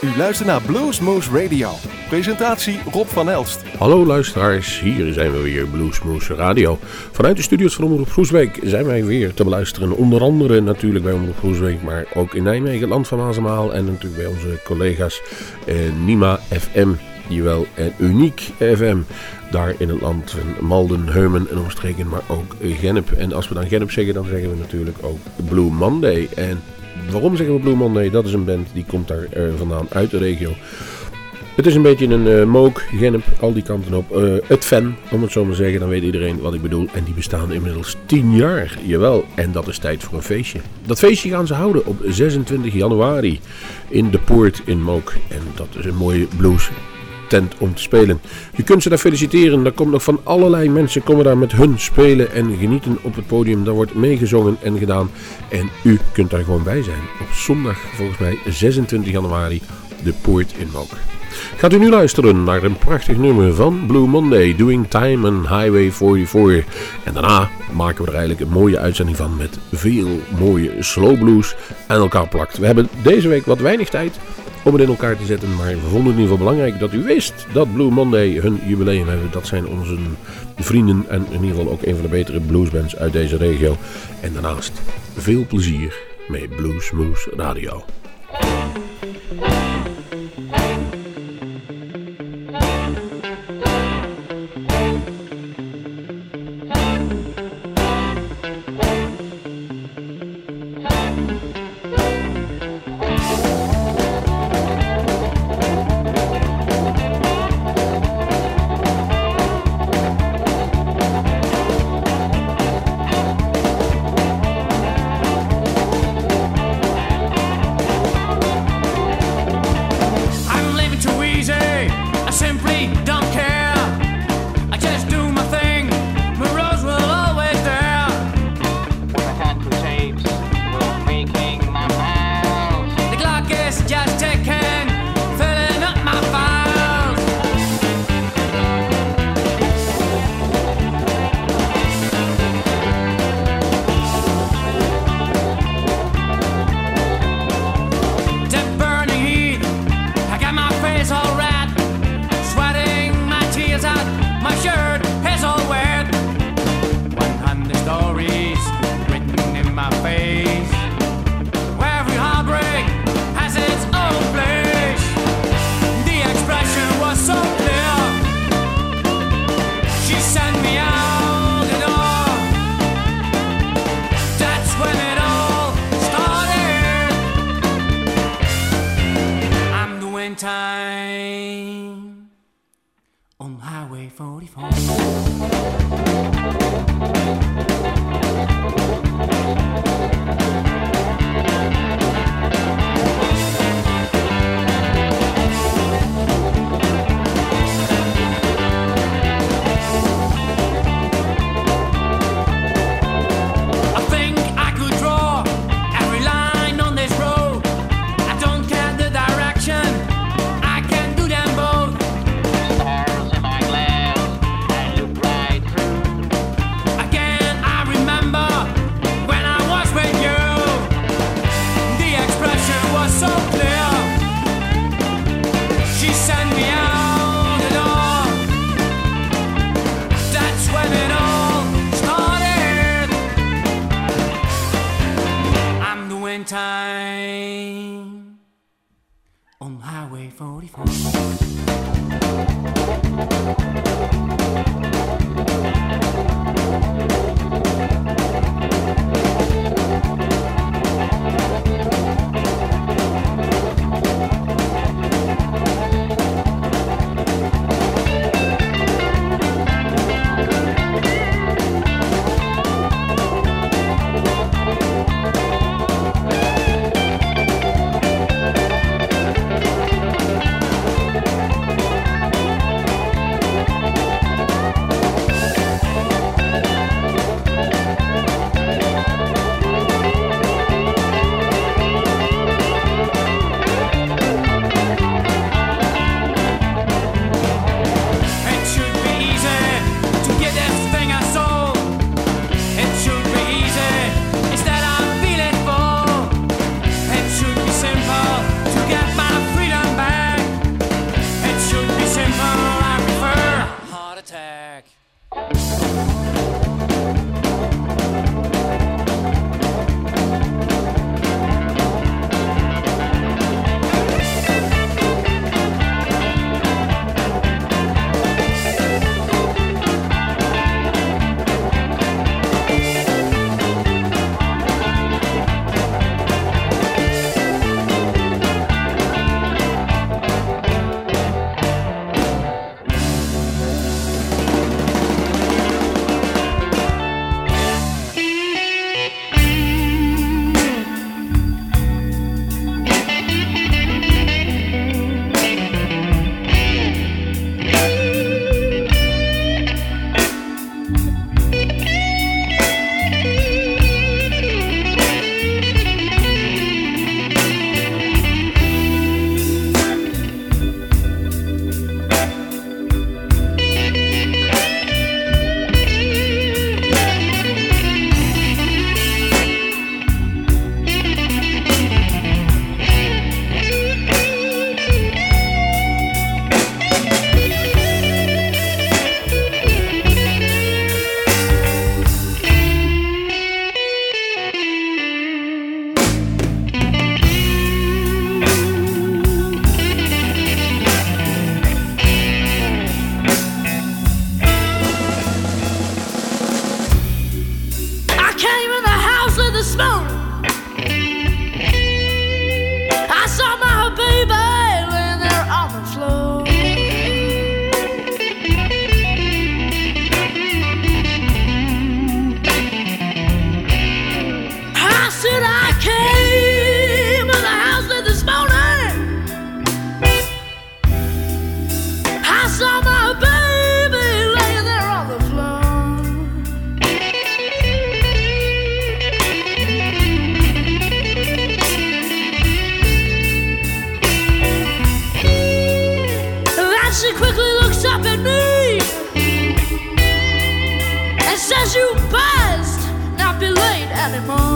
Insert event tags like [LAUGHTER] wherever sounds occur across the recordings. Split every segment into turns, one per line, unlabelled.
U luistert naar Bluesmoose Radio. Presentatie Rob van Elst.
Hallo luisteraars, hier zijn we weer Bluesmoose Radio. Vanuit de studios van Omroep Groesbeek zijn wij weer te beluisteren. Onder andere natuurlijk bij Omroep Groesbeek, maar ook in Nijmegen, Land van Maasemaal. En natuurlijk bij onze collega's eh, Nima FM, jawel, en Uniek FM. Daar in het land van Malden, Heumen en omstreken, maar ook Gennep. En als we dan Gennep zeggen, dan zeggen we natuurlijk ook Blue Monday. En waarom zeggen we Blue Monday? Dat is een band die komt daar uh, vandaan uit de regio. Het is een beetje een uh, mook, Gennep, al die kanten op. Uh, het fan, om het zo maar te zeggen, dan weet iedereen wat ik bedoel. En die bestaan inmiddels 10 jaar, jawel. En dat is tijd voor een feestje. Dat feestje gaan ze houden op 26 januari in de Poort in Mook. En dat is een mooie blues tent om te spelen. Je kunt ze daar feliciteren. Er komt nog van allerlei mensen komen daar met hun spelen en genieten op het podium. Daar wordt meegezongen en gedaan. En u kunt daar gewoon bij zijn. Op zondag, volgens mij 26 januari, de Poort in Mook. Gaat u nu luisteren naar een prachtig nummer van Blue Monday, Doing Time and Highway 44. En daarna maken we er eigenlijk een mooie uitzending van met veel mooie slow blues aan elkaar plakt. We hebben deze week wat weinig tijd om het in elkaar te zetten, maar we vonden het in ieder geval belangrijk dat u wist dat Blue Monday hun jubileum hebben. Dat zijn onze vrienden en in ieder geval ook een van de betere bluesbands uit deze regio. En daarnaast veel plezier met Blues Moose Radio.
Anymore.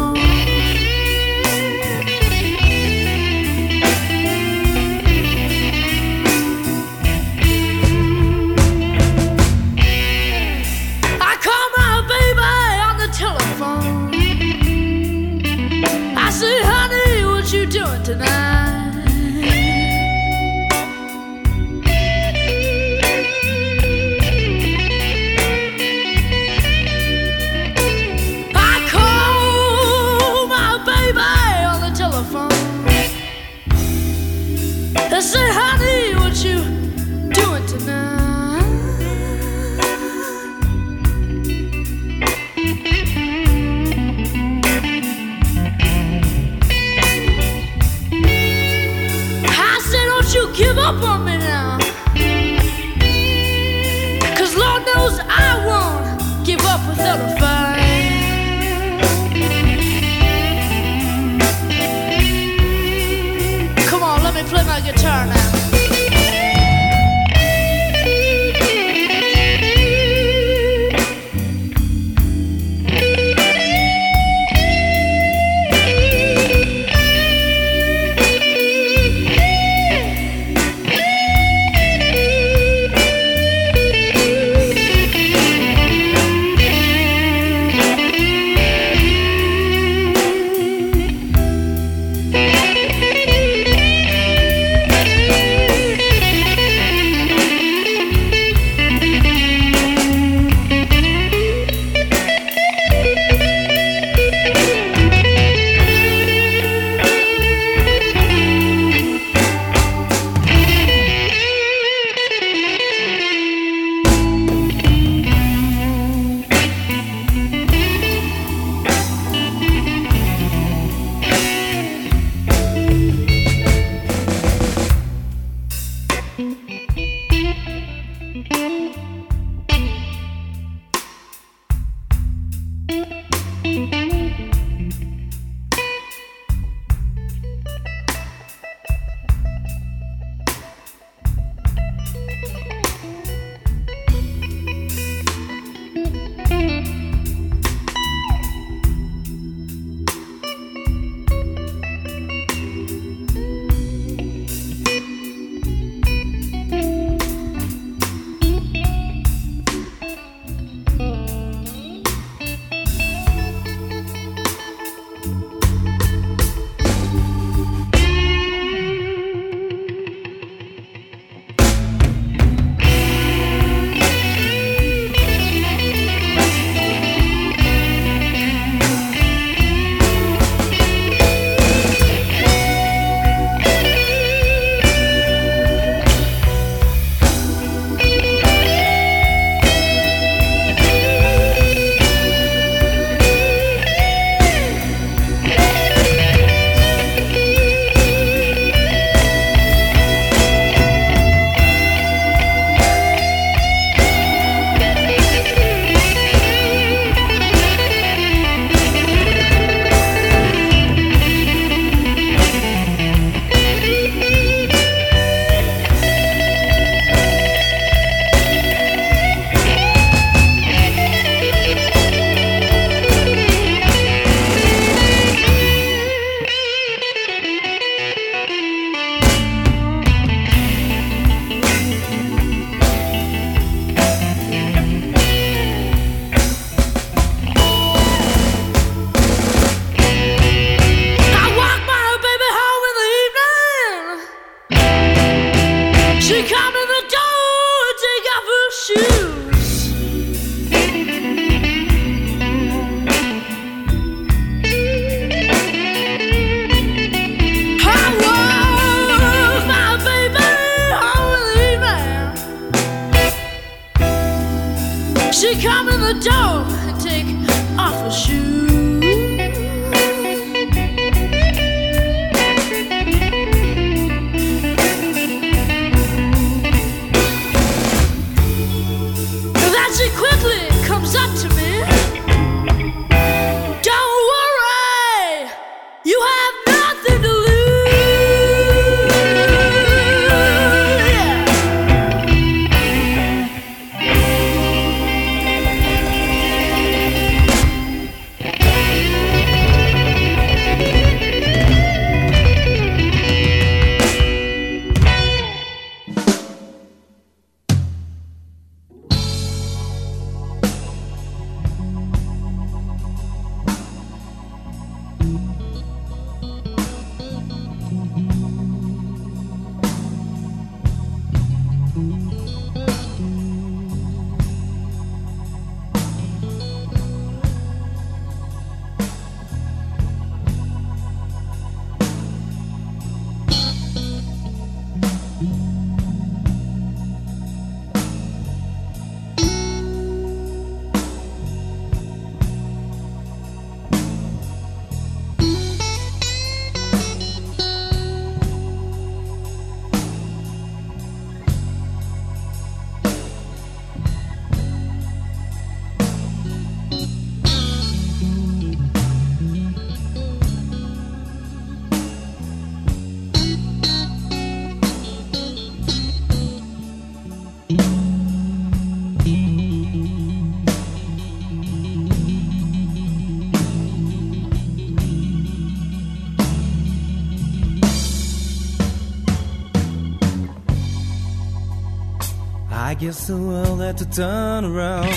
Guess the world had to turn around,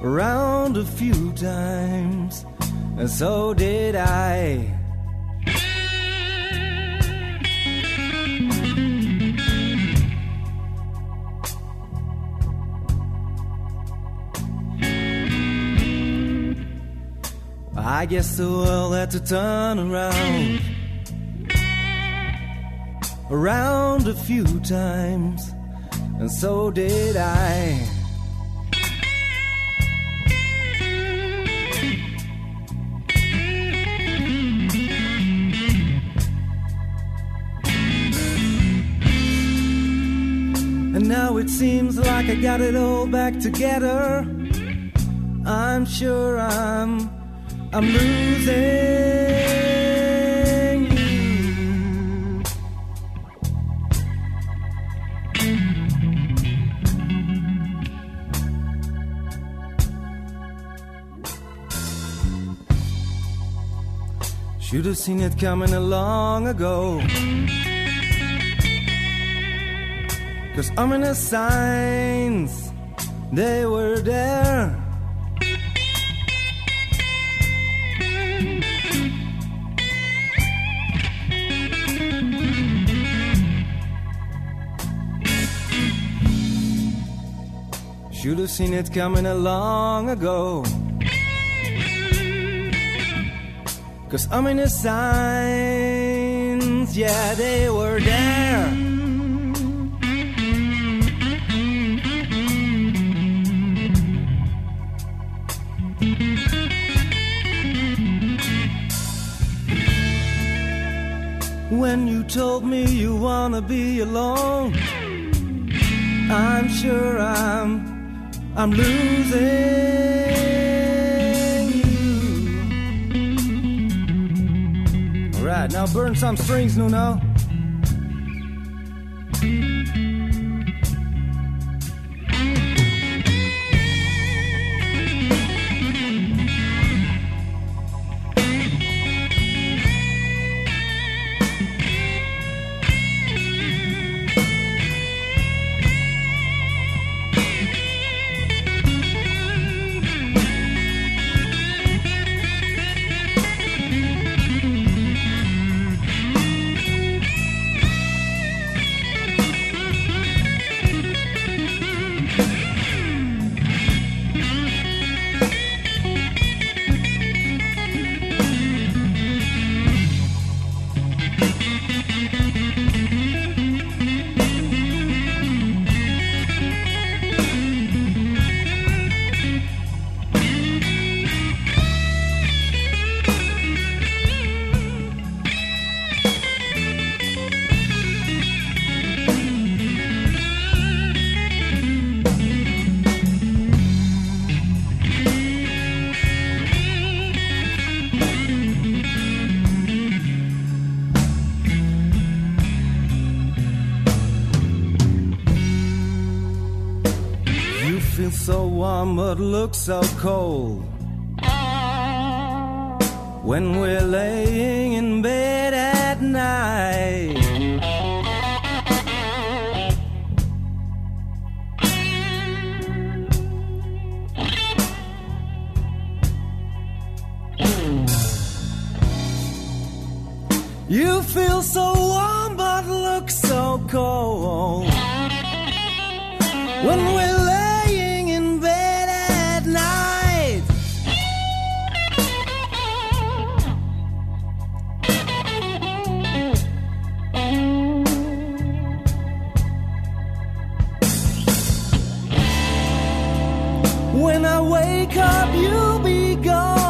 around a few times, and so did I. I guess the world had to turn around, around a few times, and so did I. And now it seems like I got it all back together. I'm sure I'm I'm losing Should have seen it coming a long ago. Cause ominous signs, they were there. Should have seen it coming a long ago. Cause ominous signs, yeah, they were there. When you told me you wanna be alone, I'm sure I'm I'm losing now burn some strings, no, Nuno. Look so cold. When we're laying When I wake up, you'll be gone.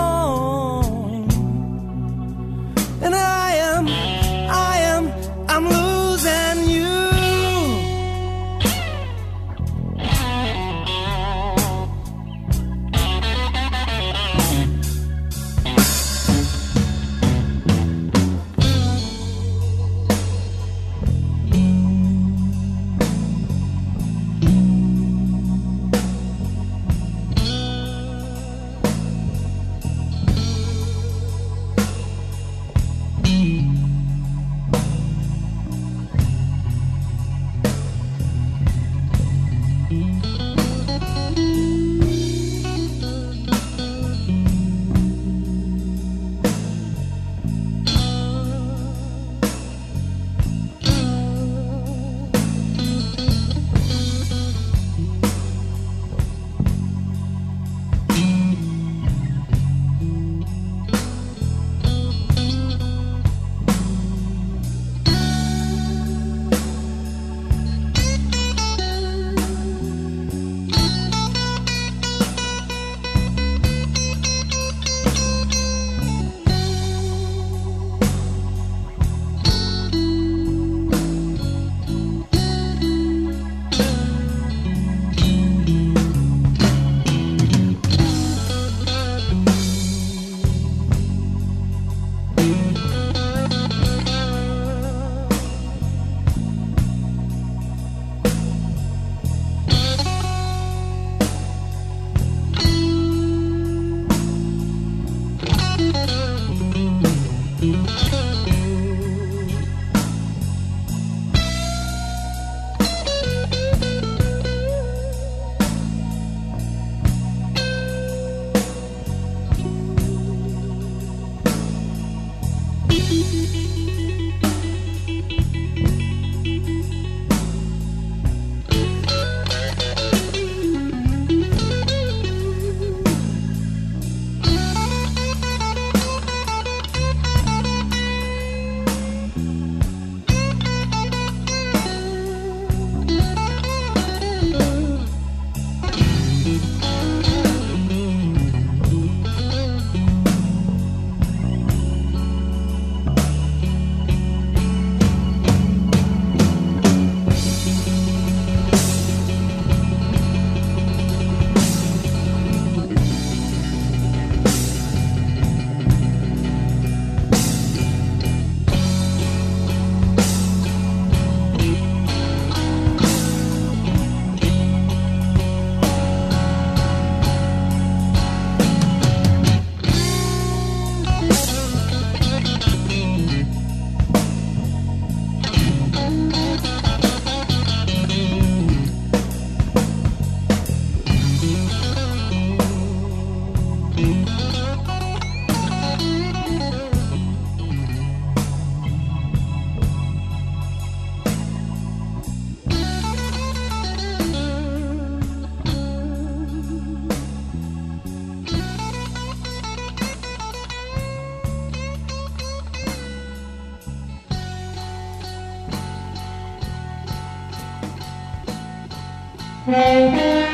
Música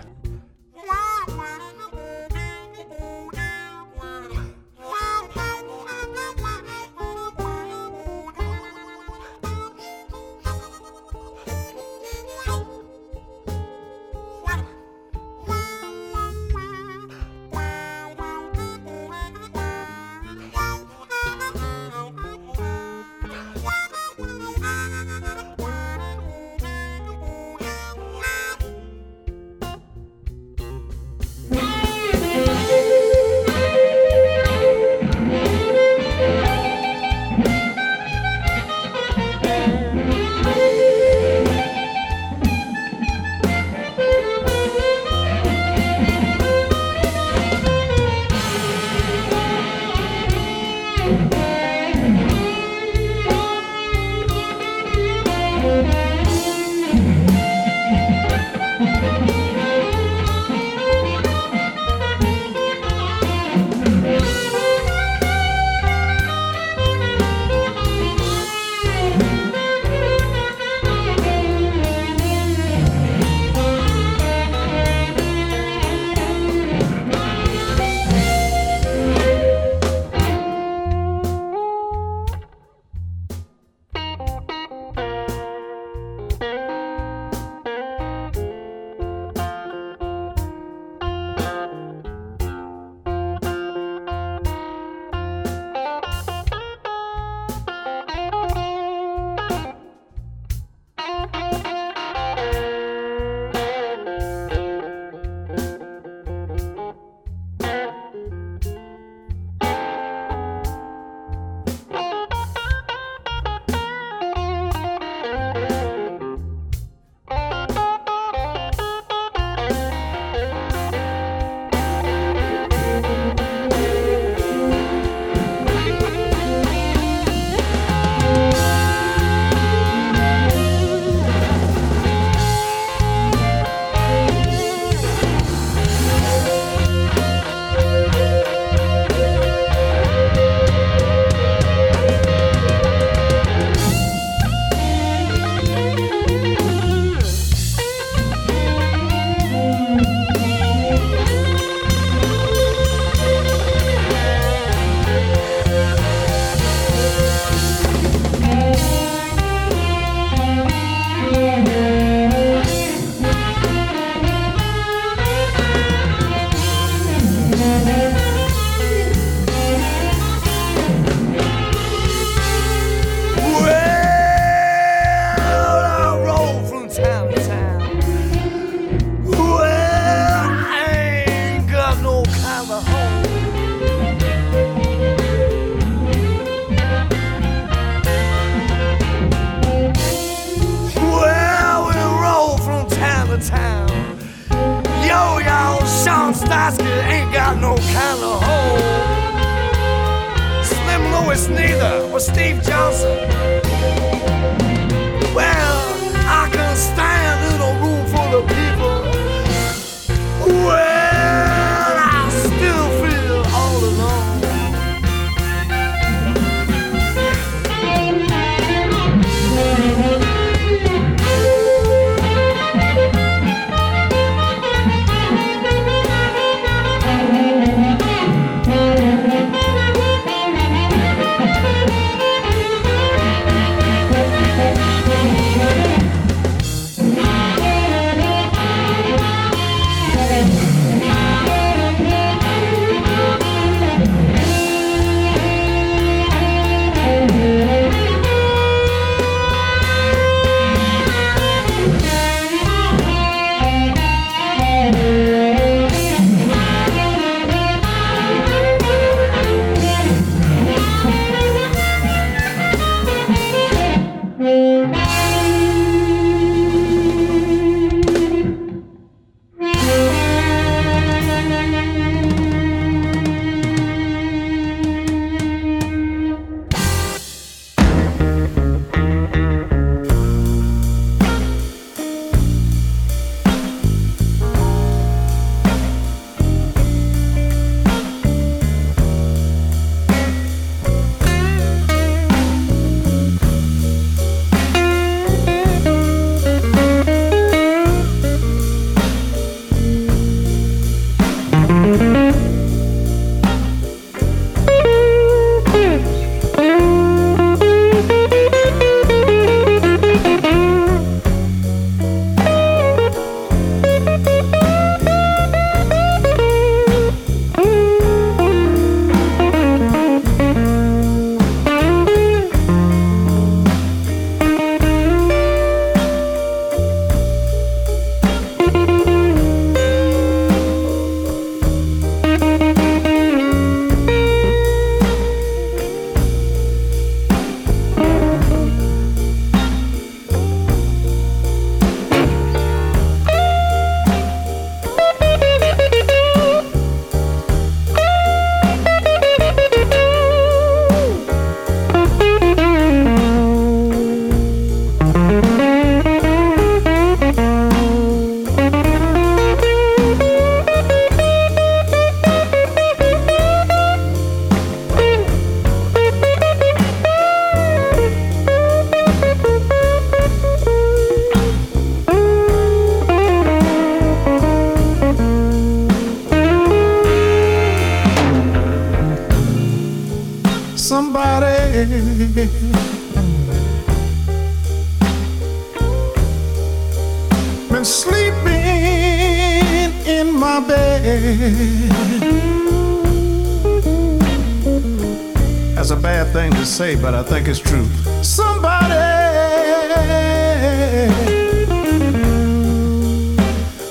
Say, but I think it's true. Somebody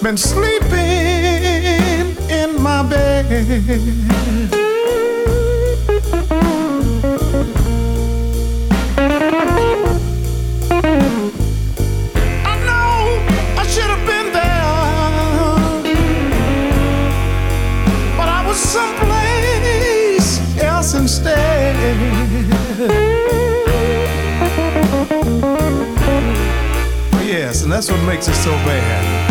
been sleeping in my bed. What makes it so bad.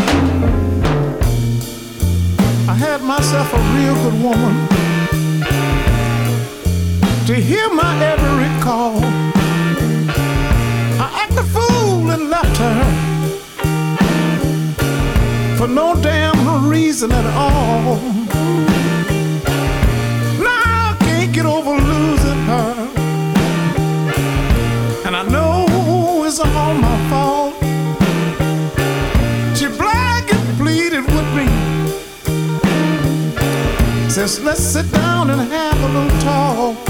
I had myself a real good woman to hear my every call. I acted fool and left her for no damn reason at all. Let's sit down and have a little talk.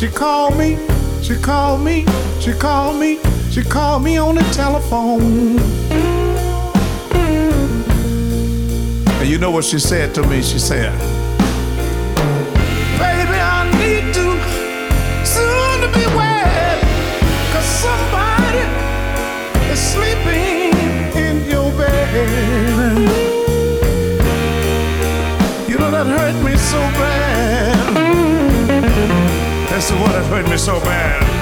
She called me, she called me, she called me, she called me on the telephone. And you know what she said to me? She said, Baby, I need to soon to be wed. Cause somebody is sleeping in your bed. You know that hurt me so bad. That's the one that hurt me so bad.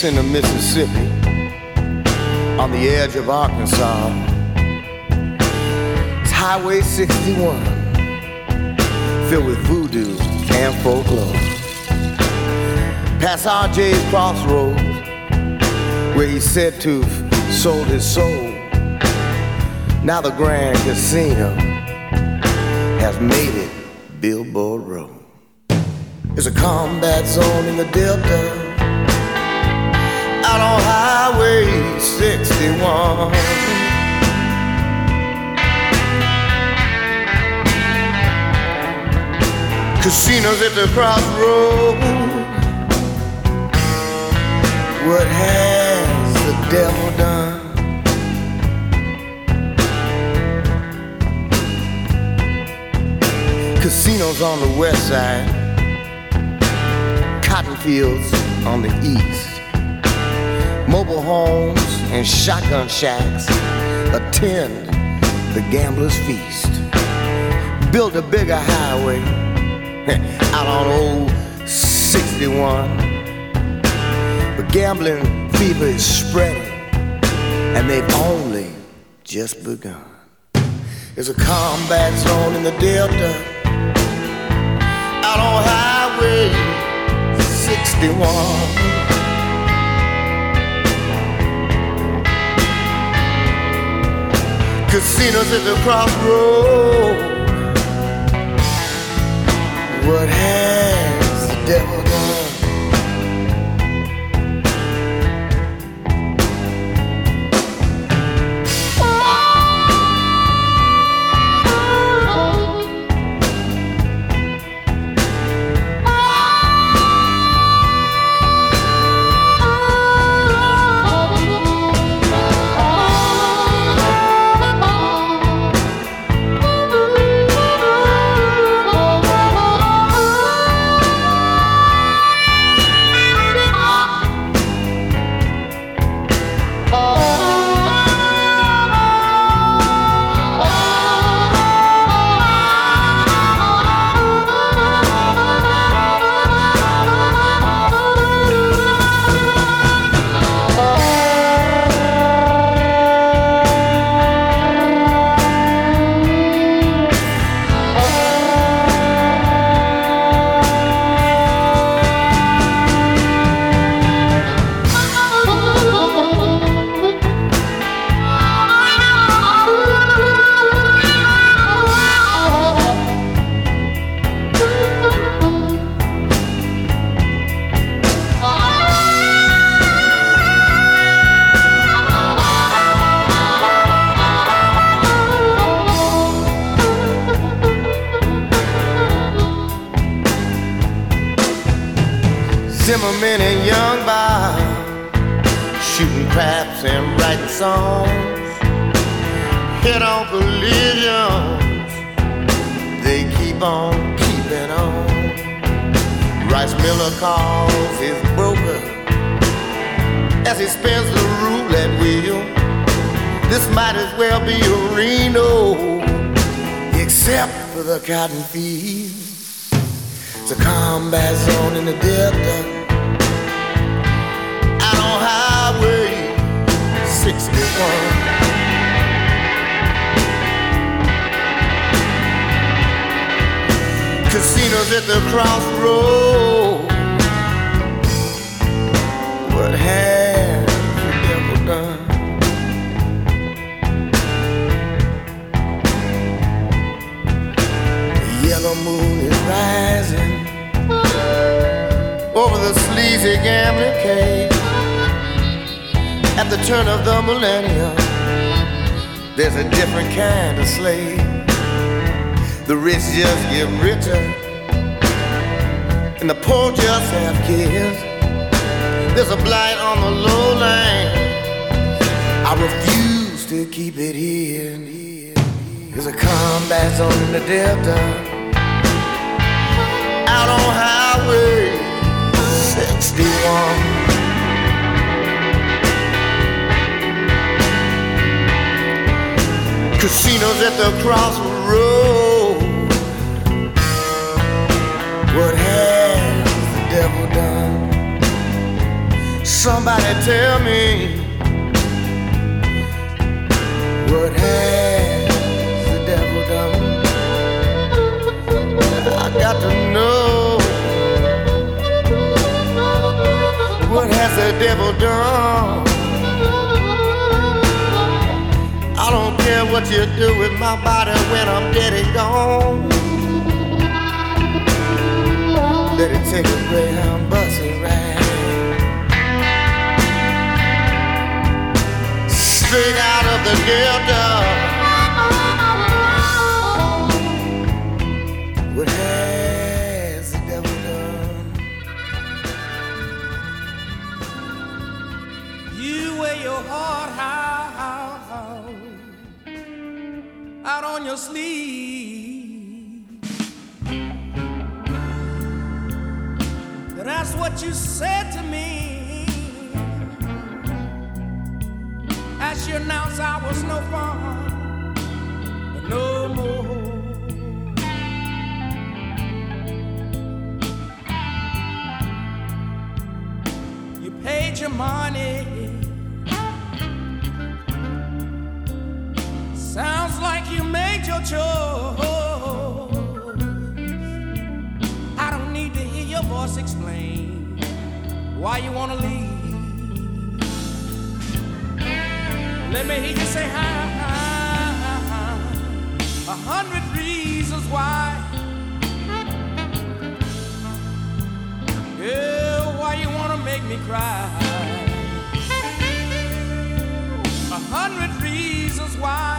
From the Mississippi, on the edge of Arkansas. It's Highway 61, filled with voodoo and folklore. Past RJ's crossroads, where he's said to have sold his soul. Now the Grand Casino has made it Billboard Road. There's a combat zone in the Delta out on Highway 61. Casinos at the crossroads. What has the devil done? Casinos on the west side, cotton fields on the east mobile homes and shotgun shacks attend the gambler's feast. Build a bigger highway [LAUGHS] out on old 61. But gambling fever is spreading, and they've only just begun. There's a combat zone in the Delta out on Highway 61. Casinos at the crossroads. What has the devil And Young Bob shooting craps and writing songs. Head on collisions, they keep on keeping on. Rice Miller calls his broker as he spins the roulette wheel. This might as well be a Reno, except for the cotton fields. It's a combat zone in the Delta. 61. Casinos at the crossroad. What has the devil done? The yellow moon is rising over the sleazy gambling cave. At the turn of the millennium, there's a different kind of slave. The rich just get richer, and the poor just have kids. There's a blight on the lowland. I refuse to keep it here. There's a combat zone in the Delta, out on Highway 61. Casinos at the crossroads. What has the devil done? Somebody tell me. What has the devil done? I got to know. What has the devil done? What you do with my body when I'm dead and gone. Let it take a Greyhound bus and ride straight out of the Delta.
On your sleeve. That's what you said to me. As you announced I was no fun, but no more. You paid your money. Your choice. I don't need to hear your voice explain why you wanna leave. Let me hear you say hi. A hundred reasons why. Yeah, why you wanna make me cry? A hundred reasons why. Why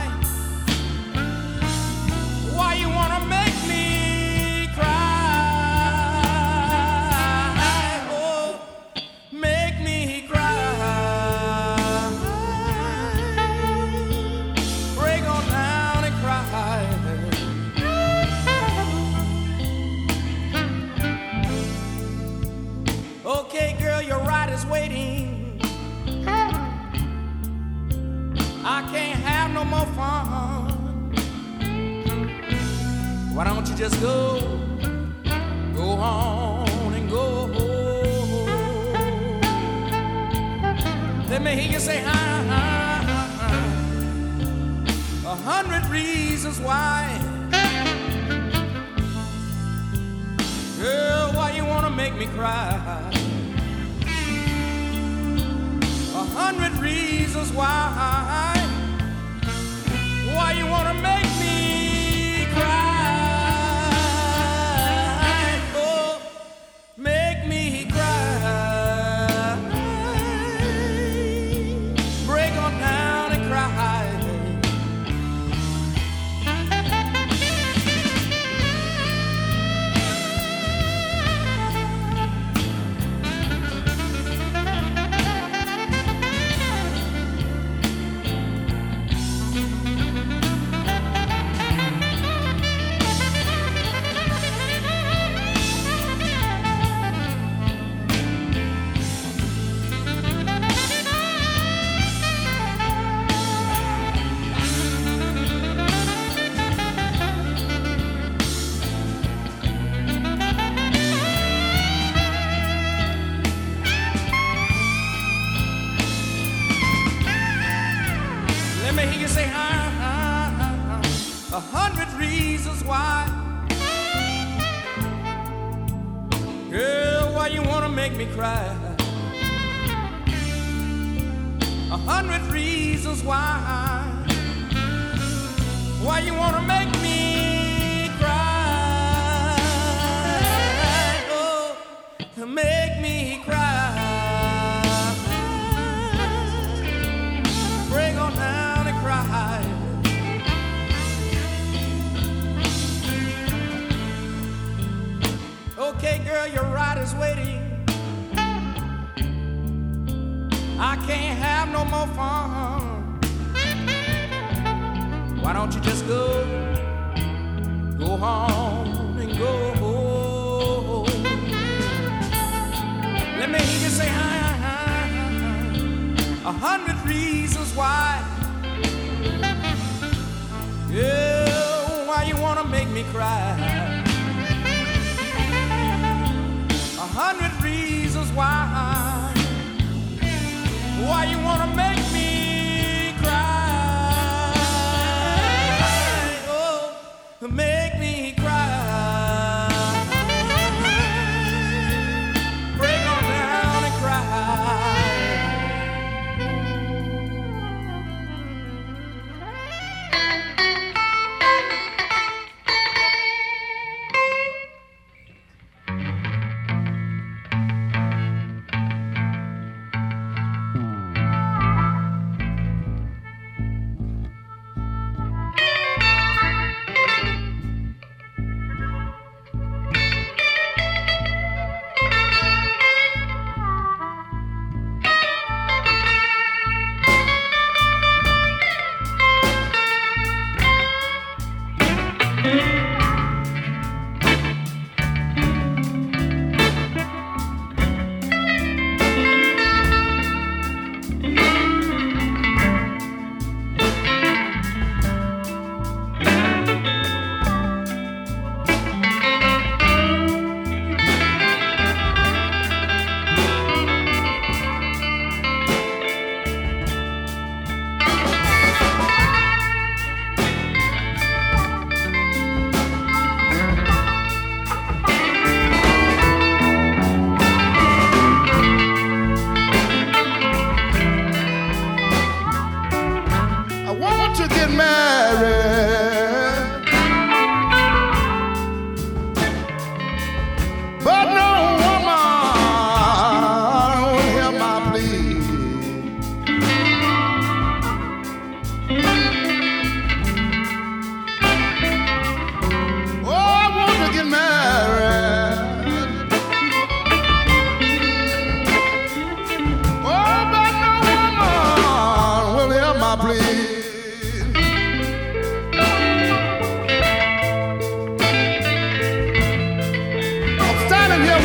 just go, go on and go? Let me hear you say hi, hi, hi. A hundred reasons why. Girl, why you wanna make me cry? A hundred reasons why. Why you wanna make cry? A hundred reasons why. Why you wanna make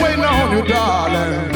waiting on
you, darling.